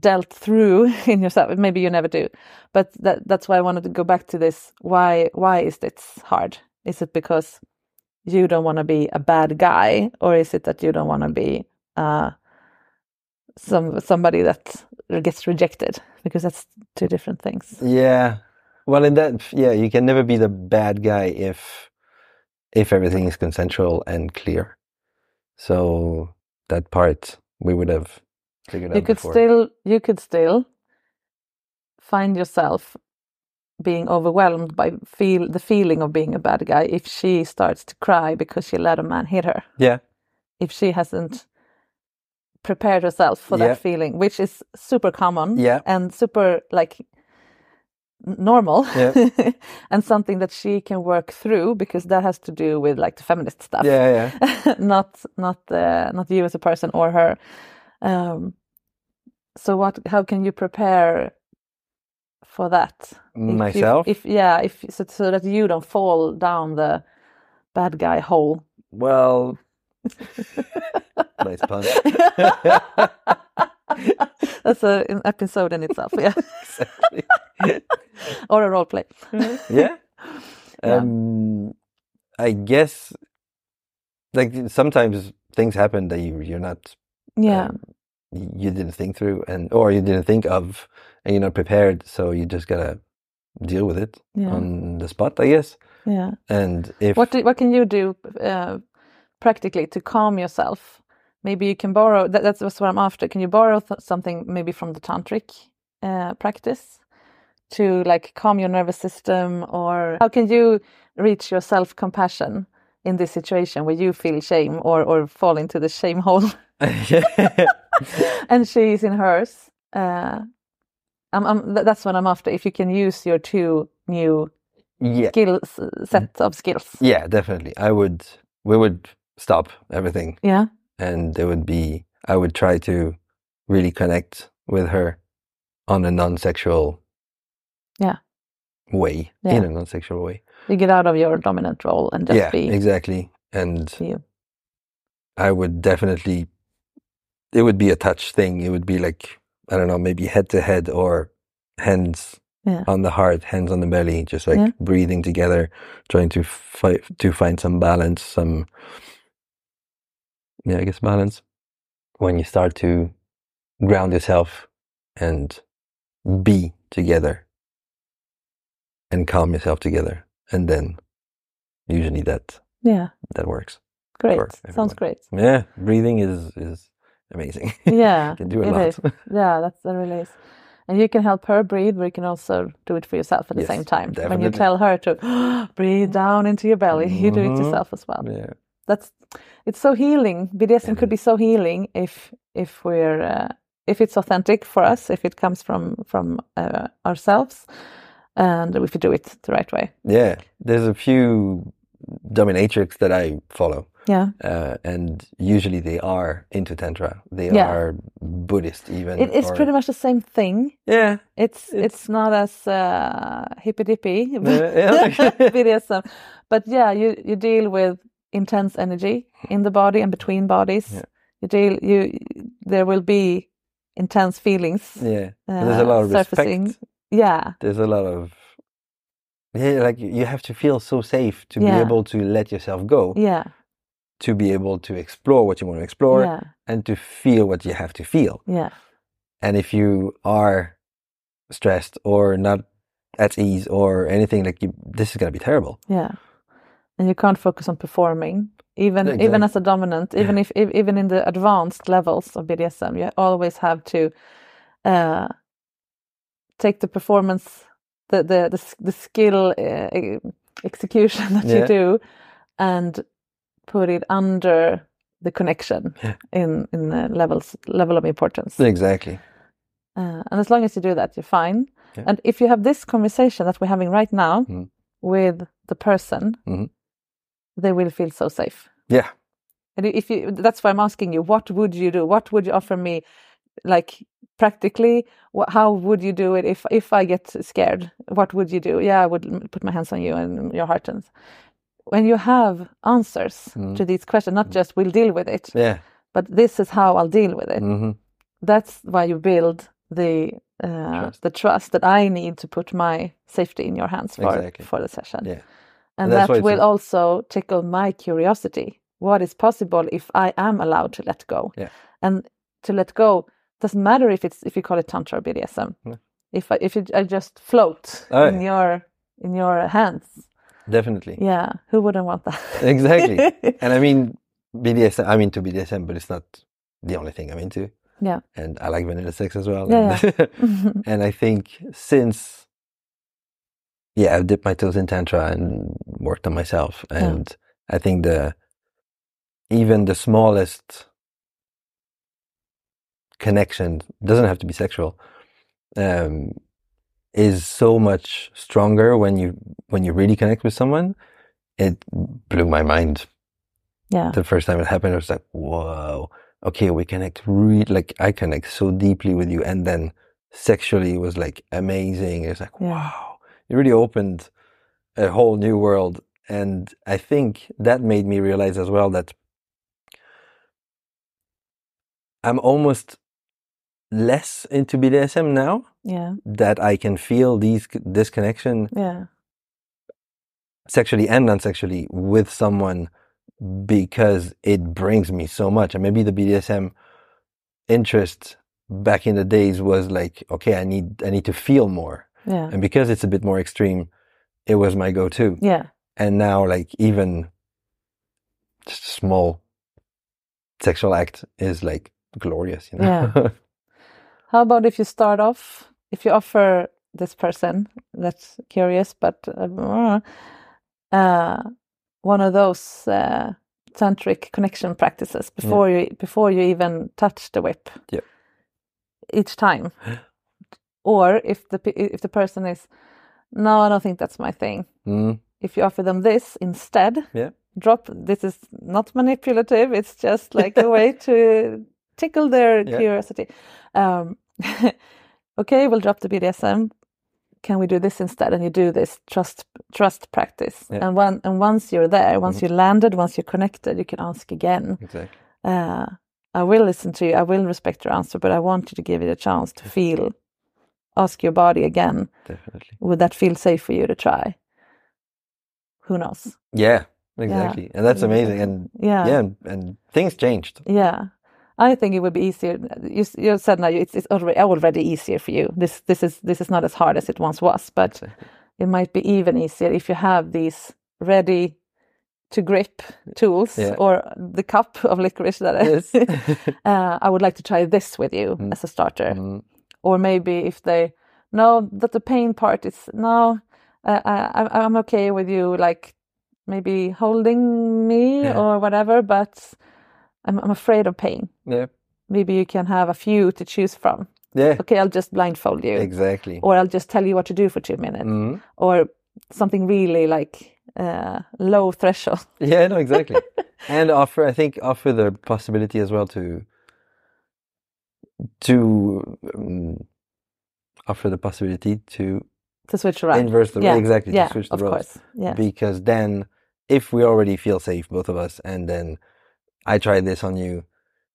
Speaker 1: dealt through in yourself. Maybe you never do. But that that's why i wanted to go back to this why why is this hard? Is it because you don't want to be a bad guy or is it that you don't want to be uh some somebody that gets rejected? Because that's two different things.
Speaker 2: Yeah. Well in that yeah you can never be the bad guy if if everything is consensual and clear. So that part we would have figured
Speaker 1: you
Speaker 2: out
Speaker 1: could
Speaker 2: before.
Speaker 1: still you could still find yourself being overwhelmed by feel the feeling of being a bad guy if she starts to cry because she let a man hit her
Speaker 2: yeah
Speaker 1: if she hasn't prepared herself for
Speaker 2: Yeah.
Speaker 1: that feeling which is super common
Speaker 2: Yeah.
Speaker 1: and super like normal
Speaker 2: Yeah.
Speaker 1: and something that she can work through because that has to do with like the feminist stuff
Speaker 2: yeah yeah
Speaker 1: not not uh, not you as a person or her um so what how can you prepare for that If you-
Speaker 2: Myself?
Speaker 1: if yeah if so, so that you don't fall down the bad guy hole
Speaker 2: well nice pun
Speaker 1: that's a, an episode in itself yeah exactly. or a role play
Speaker 2: yeah.
Speaker 1: Yeah.
Speaker 2: Um, I guess, like sometimes things happen that you you're not
Speaker 1: yeah
Speaker 2: um, you didn't think through and or you didn't think of and you're not prepared, so you just gotta deal with it
Speaker 1: Yeah.
Speaker 2: on the spot, I guess.
Speaker 1: yeah.
Speaker 2: And if
Speaker 1: what do, what can you do uh, practically to calm yourself? Maybe you can borrow that, that's what i'm after. Can you borrow th- something maybe from the tantric uh, practice to like calm your nervous system? Or how can you reach your self-compassion in this situation where you feel shame or or fall into the shame hole and she's in hers uh, I'm, I'm, that's what i'm after if you can use your two new
Speaker 2: yeah,
Speaker 1: skills set of skills
Speaker 2: yeah, definitely, I would. We would stop everything,
Speaker 1: yeah
Speaker 2: and there would be. I would try to really connect with her on a non-sexual
Speaker 1: Yeah.
Speaker 2: way,
Speaker 1: Yeah.
Speaker 2: in a non-sexual way.
Speaker 1: you get out of your dominant role and just
Speaker 2: yeah,
Speaker 1: be
Speaker 2: exactly. And
Speaker 1: you.
Speaker 2: I would definitely, it would be a touch thing. It would be like, I don't know, maybe head to head or hands
Speaker 1: Yeah.
Speaker 2: on the heart, hands on the belly, just like
Speaker 1: Yeah.
Speaker 2: breathing together, trying to fi- to find some balance, some, yeah, I guess balance. When you start to ground yourself and be together and calm yourself together. And then usually that,
Speaker 1: Yeah,
Speaker 2: that works.
Speaker 1: great. Sounds great.
Speaker 2: Yeah, breathing is is amazing.
Speaker 1: Yeah,
Speaker 2: can do a
Speaker 1: it
Speaker 2: lot.
Speaker 1: is. Yeah, that's the really is. And you can help her breathe, but you can also do it for yourself at the
Speaker 2: Yes,
Speaker 1: same time. When you tell her to breathe down into your belly, you do it
Speaker 2: Mhm.
Speaker 1: yourself as well.
Speaker 2: yeah,
Speaker 1: That's it's so healing. BDSM could be so healing if if we're uh, if it's authentic for us, if it comes from from uh, ourselves, and if we do it the right way.
Speaker 2: Yeah, there's a few dominatrix that I follow.
Speaker 1: Yeah.
Speaker 2: Uh, and usually they are into tantra. They
Speaker 1: Yeah.
Speaker 2: are Buddhist even.
Speaker 1: It, it's
Speaker 2: or-
Speaker 1: pretty much the same thing.
Speaker 2: Yeah.
Speaker 1: It's it's, not as uh, hippy dippy
Speaker 2: yeah.
Speaker 1: BDSM, but yeah, you you deal with intense energy in the body and between bodies.
Speaker 2: Yeah.
Speaker 1: You deal you there will be intense feelings.
Speaker 2: Yeah. And there's a
Speaker 1: uh,
Speaker 2: lot of
Speaker 1: surfacing.
Speaker 2: respect.
Speaker 1: Yeah,
Speaker 2: There's a lot of yeah, like you have to feel so safe to be able to let yourself go,
Speaker 1: yeah,
Speaker 2: to be able to explore what you want to explore,
Speaker 1: Yeah.
Speaker 2: and to feel what you have to feel.
Speaker 1: yeah,
Speaker 2: And if you are stressed or not at ease or anything like you, this is gonna be terrible.
Speaker 1: yeah. And you can't focus on performing. Even even as a dominant, even if, if even in the advanced levels of BDSM, you always have to uh, take the performance, the the the, the skill uh, execution that you do, and put it under the connection
Speaker 2: Yeah.
Speaker 1: in in the levels level of importance.
Speaker 2: Exactly.
Speaker 1: Uh, and as long as you do that, you're fine.
Speaker 2: Yeah.
Speaker 1: And if you have this conversation that we're having right now
Speaker 2: Mhm.
Speaker 1: with the person,
Speaker 2: Mhm.
Speaker 1: they will feel so safe.
Speaker 2: Yeah.
Speaker 1: And if you, that's why I'm asking you, what would you do? What would you offer me, like practically? How would you do it if if I get scared? What would you do? Yeah, I would put my hands on you and your heart. And when you have answers
Speaker 2: Mm.
Speaker 1: to these questions, not just we'll deal with it,
Speaker 2: Yeah.
Speaker 1: but this is how I'll deal with it.
Speaker 2: hmm
Speaker 1: That's why you build the uh,
Speaker 2: Trust.
Speaker 1: the trust that I need to put my safety in your hands for
Speaker 2: Exactly.
Speaker 1: for the session.
Speaker 2: Yeah.
Speaker 1: And,
Speaker 2: And
Speaker 1: that will also tickle my curiosity. What is possible if I am allowed to let go?
Speaker 2: Yeah.
Speaker 1: And to let go doesn't matter if it's if you call it tantra or BDSM.
Speaker 2: No.
Speaker 1: If I, if it, I just float
Speaker 2: Oh,
Speaker 1: in your in your hands,
Speaker 2: Definitely.
Speaker 1: yeah, who wouldn't want that?
Speaker 2: Exactly. and I mean, BDSM, I'm into BDSM, but it's not the only thing I'm into.
Speaker 1: yeah,
Speaker 2: And I like vanilla sex as well.
Speaker 1: Yeah,
Speaker 2: And, and I think since, yeah, I've dipped my toes in Tantra and worked on myself. And I think the, even the smallest connection doesn't have to be sexual um, is so much stronger when you when you really connect with someone it blew my mind
Speaker 1: yeah,
Speaker 2: the first time it happened, I was like, whoa, okay, we connect really, like, I connect so deeply with you. And then sexually it was like amazing. It was like,
Speaker 1: Yeah.
Speaker 2: wow, it really opened a whole new world. And I think that made me realize as well that I'm almost less into BDSM now
Speaker 1: yeah,
Speaker 2: that I can feel these, this connection
Speaker 1: yeah,
Speaker 2: sexually and non-sexually with someone because it brings me so much. And maybe the BDSM interest back in the days was like, okay, I need I need to feel more.
Speaker 1: yeah,
Speaker 2: And because it's a bit more extreme, it was my go-to.
Speaker 1: yeah,
Speaker 2: And now like even just a small sexual act is like glorious, you know.
Speaker 1: Yeah. How about if you start off, if you offer this person that's curious, but uh, uh, one of those uh, tantric connection practices before you before you even touch the whip,
Speaker 2: Yeah.
Speaker 1: each time, or if the if the person is, no, I don't think that's my thing.
Speaker 2: Mm,
Speaker 1: If you offer them this instead,
Speaker 2: yeah.
Speaker 1: drop this is not manipulative it's just like a way to tickle their
Speaker 2: Yeah.
Speaker 1: curiosity. Um okay we'll drop the bdsm can we do this instead? And you do this trust trust practice.
Speaker 2: Yeah.
Speaker 1: and one and once you're there once you landed once you're connected you can ask again.
Speaker 2: Exactly.
Speaker 1: uh i will listen to you. I will respect your answer but i want you to give it a chance to feel ask your body again.
Speaker 2: Definitely.
Speaker 1: would that feel safe for you to try? Who knows?
Speaker 2: Yeah, exactly. And that's amazing. And
Speaker 1: yeah.
Speaker 2: yeah, and, and things changed.
Speaker 1: Yeah, I think it would be easier. You, you said now it's, it's already already easier for you. This this is this is not as hard as it once was, but it might be even easier if you have these ready to grip tools
Speaker 2: Yeah.
Speaker 1: or the cup of licorice that is.
Speaker 2: Yes.
Speaker 1: uh, I would like to try this with you as a starter,
Speaker 2: Mm,
Speaker 1: or maybe if they no that the pain part is no. Uh, I, I- I'm okay with you, like maybe holding me
Speaker 2: Yeah.
Speaker 1: or whatever, but I'm, I'm afraid of pain.
Speaker 2: yeah.
Speaker 1: maybe you can have a few to choose from.
Speaker 2: Yeah.
Speaker 1: Okay, I'll just blindfold you.
Speaker 2: Exactly.
Speaker 1: Or I'll just tell you what to do for two minutes.
Speaker 2: Mhm.
Speaker 1: Or something really like uh, low threshold.
Speaker 2: Yeah, no, exactly. and offer, I think, offer the possibility as well to to um, offer the possibility to
Speaker 1: To switch around.
Speaker 2: inverse the
Speaker 1: Yeah,
Speaker 2: exactly
Speaker 1: yeah,
Speaker 2: to switch the
Speaker 1: of
Speaker 2: roles.
Speaker 1: course, yes.
Speaker 2: Because then, if we already feel safe, both of us, and then I try this on you,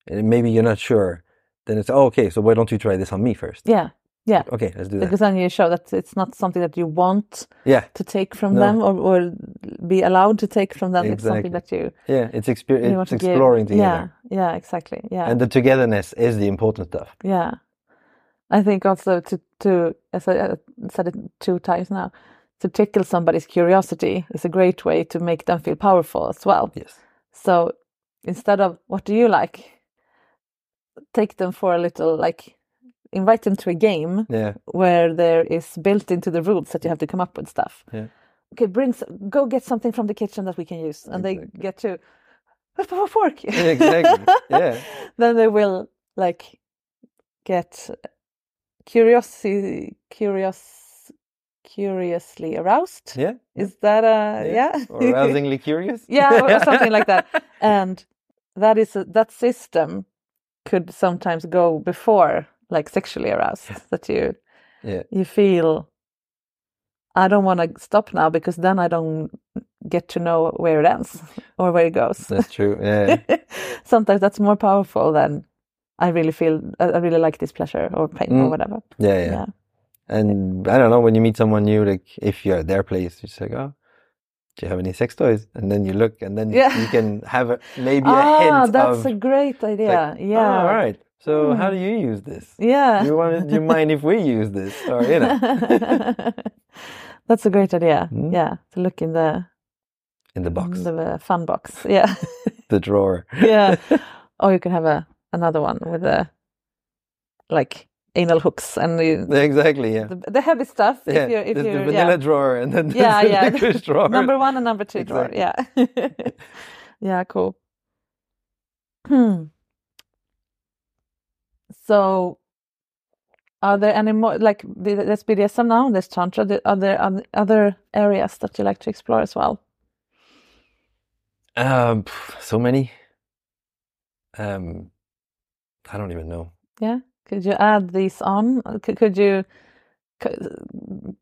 Speaker 2: and maybe you're not sure, then it's oh, okay. So why don't you try this on me first?
Speaker 1: Yeah, yeah.
Speaker 2: Okay, let's do that.
Speaker 1: Because then you show that it's not something that you want
Speaker 2: Yeah.
Speaker 1: to take from
Speaker 2: No.
Speaker 1: them or, or be allowed to take from them. It's something
Speaker 2: Exactly.
Speaker 1: that you
Speaker 2: Yeah, it's exper- it's
Speaker 1: to give.
Speaker 2: exploring
Speaker 1: Yeah,
Speaker 2: together,
Speaker 1: yeah, exactly. Yeah.
Speaker 2: and the togetherness is the important stuff.
Speaker 1: Yeah, I think also to to as I uh, said it two times now, to tickle somebody's curiosity is a great way to make them feel powerful as well.
Speaker 2: Yes.
Speaker 1: So instead of what do you like, take them for a little like invite them to a game
Speaker 2: Yeah.
Speaker 1: where there is built into the rules that you have to come up with stuff.
Speaker 2: Yeah.
Speaker 1: Okay, bring go get something from the kitchen that we can use, and they get to a fork.
Speaker 2: Exactly. Yeah.
Speaker 1: then they will like get curiosity curious curiously aroused
Speaker 2: Yeah.
Speaker 1: is that a yeah,
Speaker 2: Or arousingly curious.
Speaker 1: yeah or, or something like that and that is a, that system could sometimes go before like sexually aroused that you
Speaker 2: Yeah.
Speaker 1: you feel i don't want to stop now because then i don't get to know where it ends or where it goes
Speaker 2: That's true. Yeah.
Speaker 1: sometimes that's more powerful than I really feel I really like this pleasure or pain or
Speaker 2: Mm.
Speaker 1: whatever.
Speaker 2: Yeah, yeah. And I don't know, when you meet someone new, like if you're at their place, you're just like, oh, do you have any sex toys? And then you look and then
Speaker 1: Yeah.
Speaker 2: you can have a, maybe a hint.
Speaker 1: ah, that's
Speaker 2: of,
Speaker 1: a great idea. yeah.
Speaker 2: oh, all right. So how
Speaker 1: Hmm.
Speaker 2: do you use this?
Speaker 1: Yeah.
Speaker 2: You want? Do you mind if we use this? Or you know,
Speaker 1: that's a great idea.
Speaker 2: Hmm?
Speaker 1: Yeah, to look in the
Speaker 2: in the box,
Speaker 1: the uh, fun box. Yeah,
Speaker 2: the drawer.
Speaker 1: yeah. Or you can have a another one with a like anal hooks and
Speaker 2: exactly. Yeah.
Speaker 1: the, the heavy stuff.
Speaker 2: yeah.
Speaker 1: If you're if
Speaker 2: there's
Speaker 1: you're
Speaker 2: the vanilla
Speaker 1: yeah.
Speaker 2: drawer and then
Speaker 1: yeah,
Speaker 2: the
Speaker 1: yeah.
Speaker 2: licorice drawer.
Speaker 1: number one and number two drawer. Yeah. yeah, cool. Hmm. So, are there any more like the- there's BDSM now? There's tantra. Are there oth- other areas that you like to explore as well?
Speaker 2: Um, so many. Um, I don't even know.
Speaker 1: Yeah. Could you add these on? Could, could you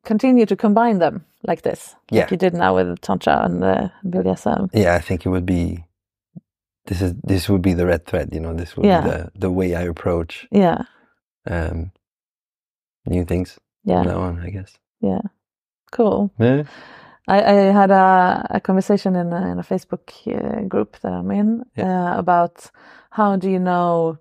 Speaker 1: continue to combine them like this,
Speaker 2: Yeah.
Speaker 1: like you did now with tantra and uh, BDSM?
Speaker 2: Yeah, I think it would be. This is this would be the red thread. You know, this would
Speaker 1: Yeah.
Speaker 2: be the the way I approach
Speaker 1: Yeah.
Speaker 2: um new things.
Speaker 1: Yeah.
Speaker 2: From now on, I guess.
Speaker 1: Yeah. Cool.
Speaker 2: Yeah.
Speaker 1: I, I had a, a conversation in a, in a Facebook uh, group that I'm in uh, about how do you know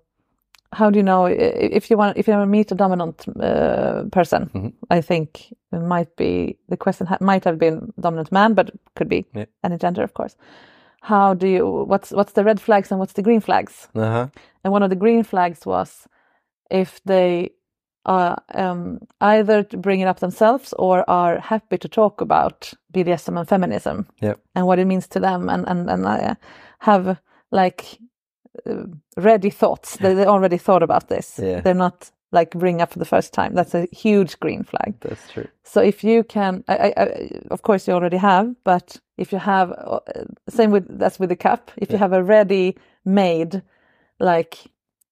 Speaker 1: how do you know if you want if you want to meet a dominant uh, person
Speaker 2: Mm-hmm.
Speaker 1: I think it might be the question ha- might have been dominant man but could be
Speaker 2: Yeah.
Speaker 1: any gender of course how do you what's what's the red flags and what's the green flags
Speaker 2: Uh huh.
Speaker 1: and one of the green flags was if they are um, either to bring it up themselves or are happy to talk about BDSM and feminism
Speaker 2: Yep.
Speaker 1: and what it means to them and and and uh, have like ready thoughts. They, they already thought about this.
Speaker 2: Yeah.
Speaker 1: They're not like bring up for the first time. That's a huge green flag.
Speaker 2: That's true.
Speaker 1: So if you can, I, I, I, of course you already have, but if you have, uh, same with that's with the cup. If you have a ready-made like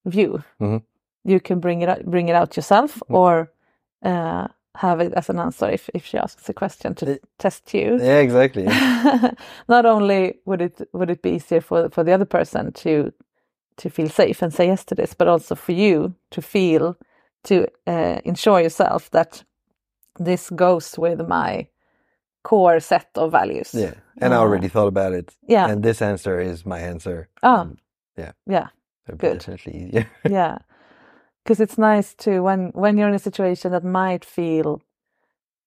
Speaker 1: view,
Speaker 2: Mhm.
Speaker 1: you can bring it out, bring it out yourself, or uh, have it as an answer if if she asks a question to test you.
Speaker 2: Yeah, exactly.
Speaker 1: Not only would it would it be easier for for the other person to to feel safe and say yes to this, but also for you to feel to uh, ensure yourself that this goes with my core set of values.
Speaker 2: Yeah. And I already thought about it.
Speaker 1: yeah.
Speaker 2: And this answer is my answer.
Speaker 1: Ah,
Speaker 2: And yeah.
Speaker 1: yeah, good.
Speaker 2: definitely easier.
Speaker 1: yeah, because it's nice to when when you're in a situation that might feel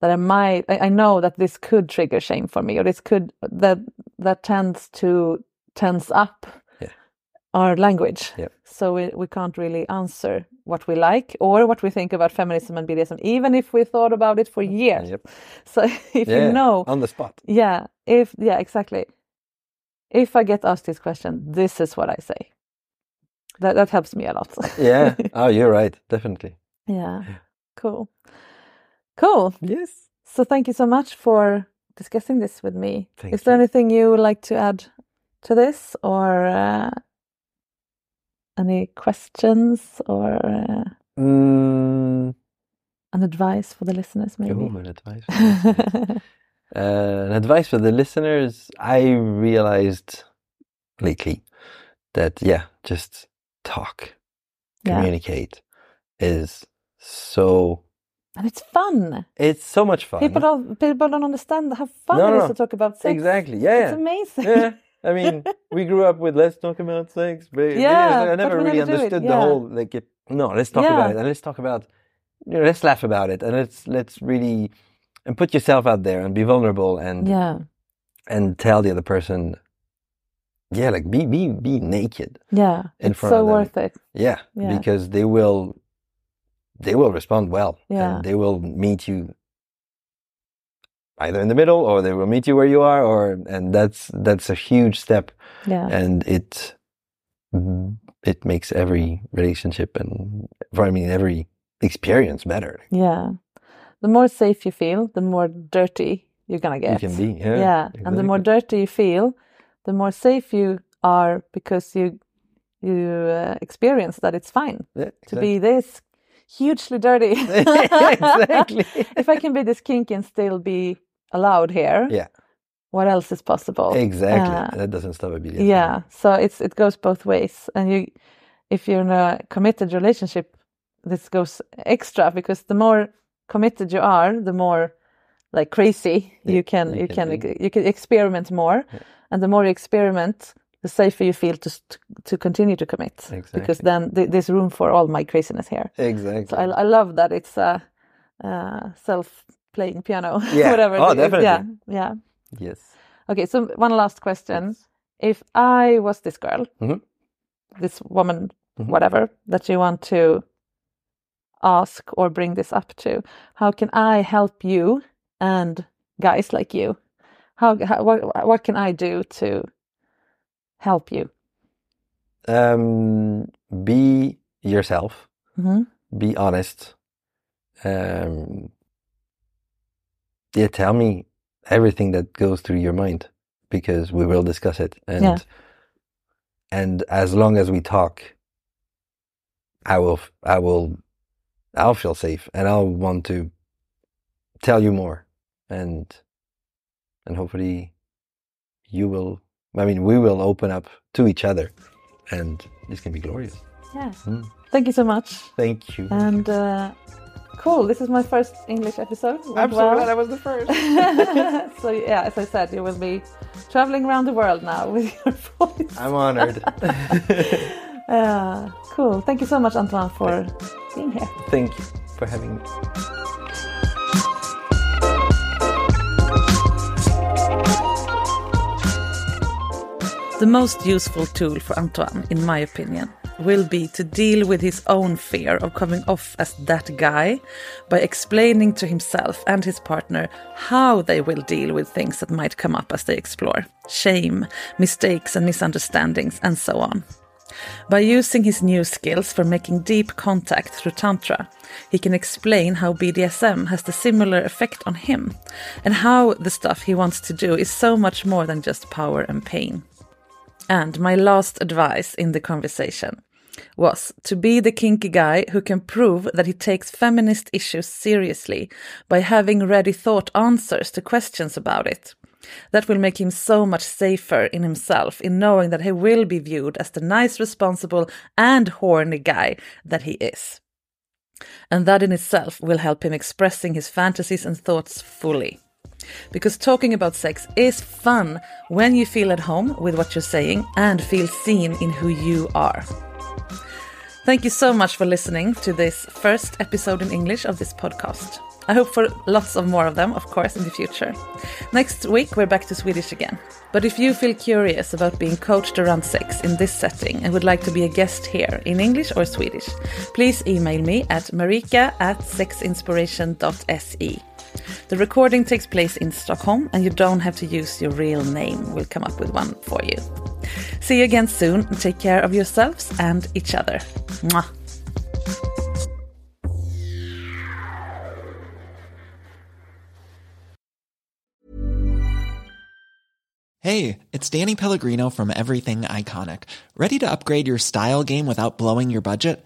Speaker 1: that I might I, I know that this could trigger shame for me or this could that that tends to tense up. Our language.
Speaker 2: Yep.
Speaker 1: So we we can't really answer what we like or what we think about feminism and BDSM, even if we thought about it for years.
Speaker 2: Yep.
Speaker 1: So if
Speaker 2: Yeah,
Speaker 1: you know
Speaker 2: on the spot.
Speaker 1: yeah, if yeah, exactly. If I get asked this question, this is what I say. that that helps me a lot.
Speaker 2: yeah. Oh, you're right. Definitely.
Speaker 1: yeah. Cool. Cool.
Speaker 2: Yes.
Speaker 1: So thank you so much for discussing this with me.
Speaker 2: Thank
Speaker 1: Is there
Speaker 2: you.
Speaker 1: anything you would like to add to this, or uh, any questions, or uh,
Speaker 2: Mm,
Speaker 1: an advice for the listeners? Maybe.
Speaker 2: oh, an advice. for the listeners. uh, an advice for the listeners. I realized lately that yeah, just talk,
Speaker 1: Yeah.
Speaker 2: communicate is so.
Speaker 1: and it's fun.
Speaker 2: It's so much fun.
Speaker 1: People don't people don't understand how fun
Speaker 2: No, no,
Speaker 1: is
Speaker 2: no.
Speaker 1: to talk about sex.
Speaker 2: Exactly. Yeah.
Speaker 1: It's
Speaker 2: yeah.
Speaker 1: amazing.
Speaker 2: Yeah. I mean, we grew up with let's talk about sex, but
Speaker 1: Yeah,
Speaker 2: I never really
Speaker 1: never do it,
Speaker 2: understood the whole like. It, no, let's talk
Speaker 1: Yeah.
Speaker 2: about it, and let's talk about, you know, let's laugh about it, and let's let's really, and put yourself out there and be vulnerable and
Speaker 1: Yeah.
Speaker 2: and tell the other person, yeah, like be be be naked,
Speaker 1: Yeah.
Speaker 2: In
Speaker 1: it's
Speaker 2: front
Speaker 1: so worth it.
Speaker 2: yeah,
Speaker 1: Yeah.
Speaker 2: because they will, they will respond well,
Speaker 1: Yeah.
Speaker 2: and they will meet you either in the middle or they will meet you where you are, or and that's that's a huge step
Speaker 1: Yeah.
Speaker 2: and it it makes every relationship and I mean every experience better.
Speaker 1: Yeah. The more safe you feel, the more dirty you're gonna get.
Speaker 2: You can be, yeah,
Speaker 1: And the more dirty you feel, the more safe you are because you you uh, experience that it's fine
Speaker 2: Yeah,
Speaker 1: to be this hugely dirty.
Speaker 2: Exactly.
Speaker 1: if I can be this kinky and still be allowed here,
Speaker 2: Yeah,
Speaker 1: what else is possible?
Speaker 2: exactly.
Speaker 1: Uh,
Speaker 2: that doesn't stop a BDSM.
Speaker 1: yeah so it's it goes both ways and you if you're in a committed relationship this goes extra because the more committed you are the more like crazy you can
Speaker 2: you
Speaker 1: you
Speaker 2: can
Speaker 1: can you can experiment more and the more you experiment the safer you feel to to continue to commit
Speaker 2: exactly.
Speaker 1: because then th- there's room for all my craziness here
Speaker 2: exactly.
Speaker 1: so I, I love that it's a uh, self playing piano
Speaker 2: Yeah.
Speaker 1: whatever
Speaker 2: Oh,
Speaker 1: it is. yeah
Speaker 2: definitely.
Speaker 1: yeah
Speaker 2: yes.
Speaker 1: Okay, so one last question. If I was this girl,
Speaker 2: Mhm.
Speaker 1: this woman,
Speaker 2: Mhm.
Speaker 1: whatever, that you want to ask or bring this up to, how can I help you and guys like you? How, how what, what can I do to help you?
Speaker 2: Um, be yourself.
Speaker 1: Mhm.
Speaker 2: Be honest. Um, yeah, tell me everything that goes through your mind because we will discuss it. And
Speaker 1: Yeah.
Speaker 2: and as long as we talk, I will I will I'll feel safe and I'll want to tell you more and and hopefully you will I mean we will open up to each other and this can be glorious.
Speaker 1: Yeah.
Speaker 2: Mm.
Speaker 1: Thank you so much.
Speaker 2: Thank you.
Speaker 1: And uh, cool. This is my first English episode. Went
Speaker 2: I'm so
Speaker 1: well.
Speaker 2: glad I was the first.
Speaker 1: so yeah, as I said, you will be traveling around the world now with your voice.
Speaker 2: I'm honored.
Speaker 1: Uh, cool. Thank you so much, Antoine, for being here.
Speaker 2: Thank you for having me.
Speaker 1: The most useful tool for Antoine, in my opinion, will be to deal with his own fear of coming off as that guy by explaining to himself and his partner how they will deal with things that might come up as they explore shame, mistakes, and misunderstandings, and so on. By using his new skills for making deep contact through Tantra, he can explain how BDSM has the similar effect on him, and how the stuff he wants to do is so much more than just power and pain. And my last advice in the conversation was to be the kinky guy who can prove that he takes feminist issues seriously by having ready thought answers to questions about it. That will make him so much safer in himself in knowing that he will be viewed as the nice, responsible, and horny guy that he is. And that in itself will help him expressing his fantasies and thoughts fully. Because talking about sex is fun when you feel at home with what you're saying and feel seen in who you are. Thank you so much for listening to this first episode in English of this podcast. I hope for lots of more of them, of course, in the future. Next week, we're back to Swedish again. But if you feel curious about being coached around sex in this setting and would like to be a guest here in English or Swedish, please email me at marika at sexinspiration.se. The recording takes place in Stockholm, and you don't have to use your real name. We'll come up with one for you. See you again soon, take care of yourselves and each other. Mwah.
Speaker 5: Hey, it's Danny Pellegrino from Everything Iconic. Ready to upgrade your style game without blowing your budget?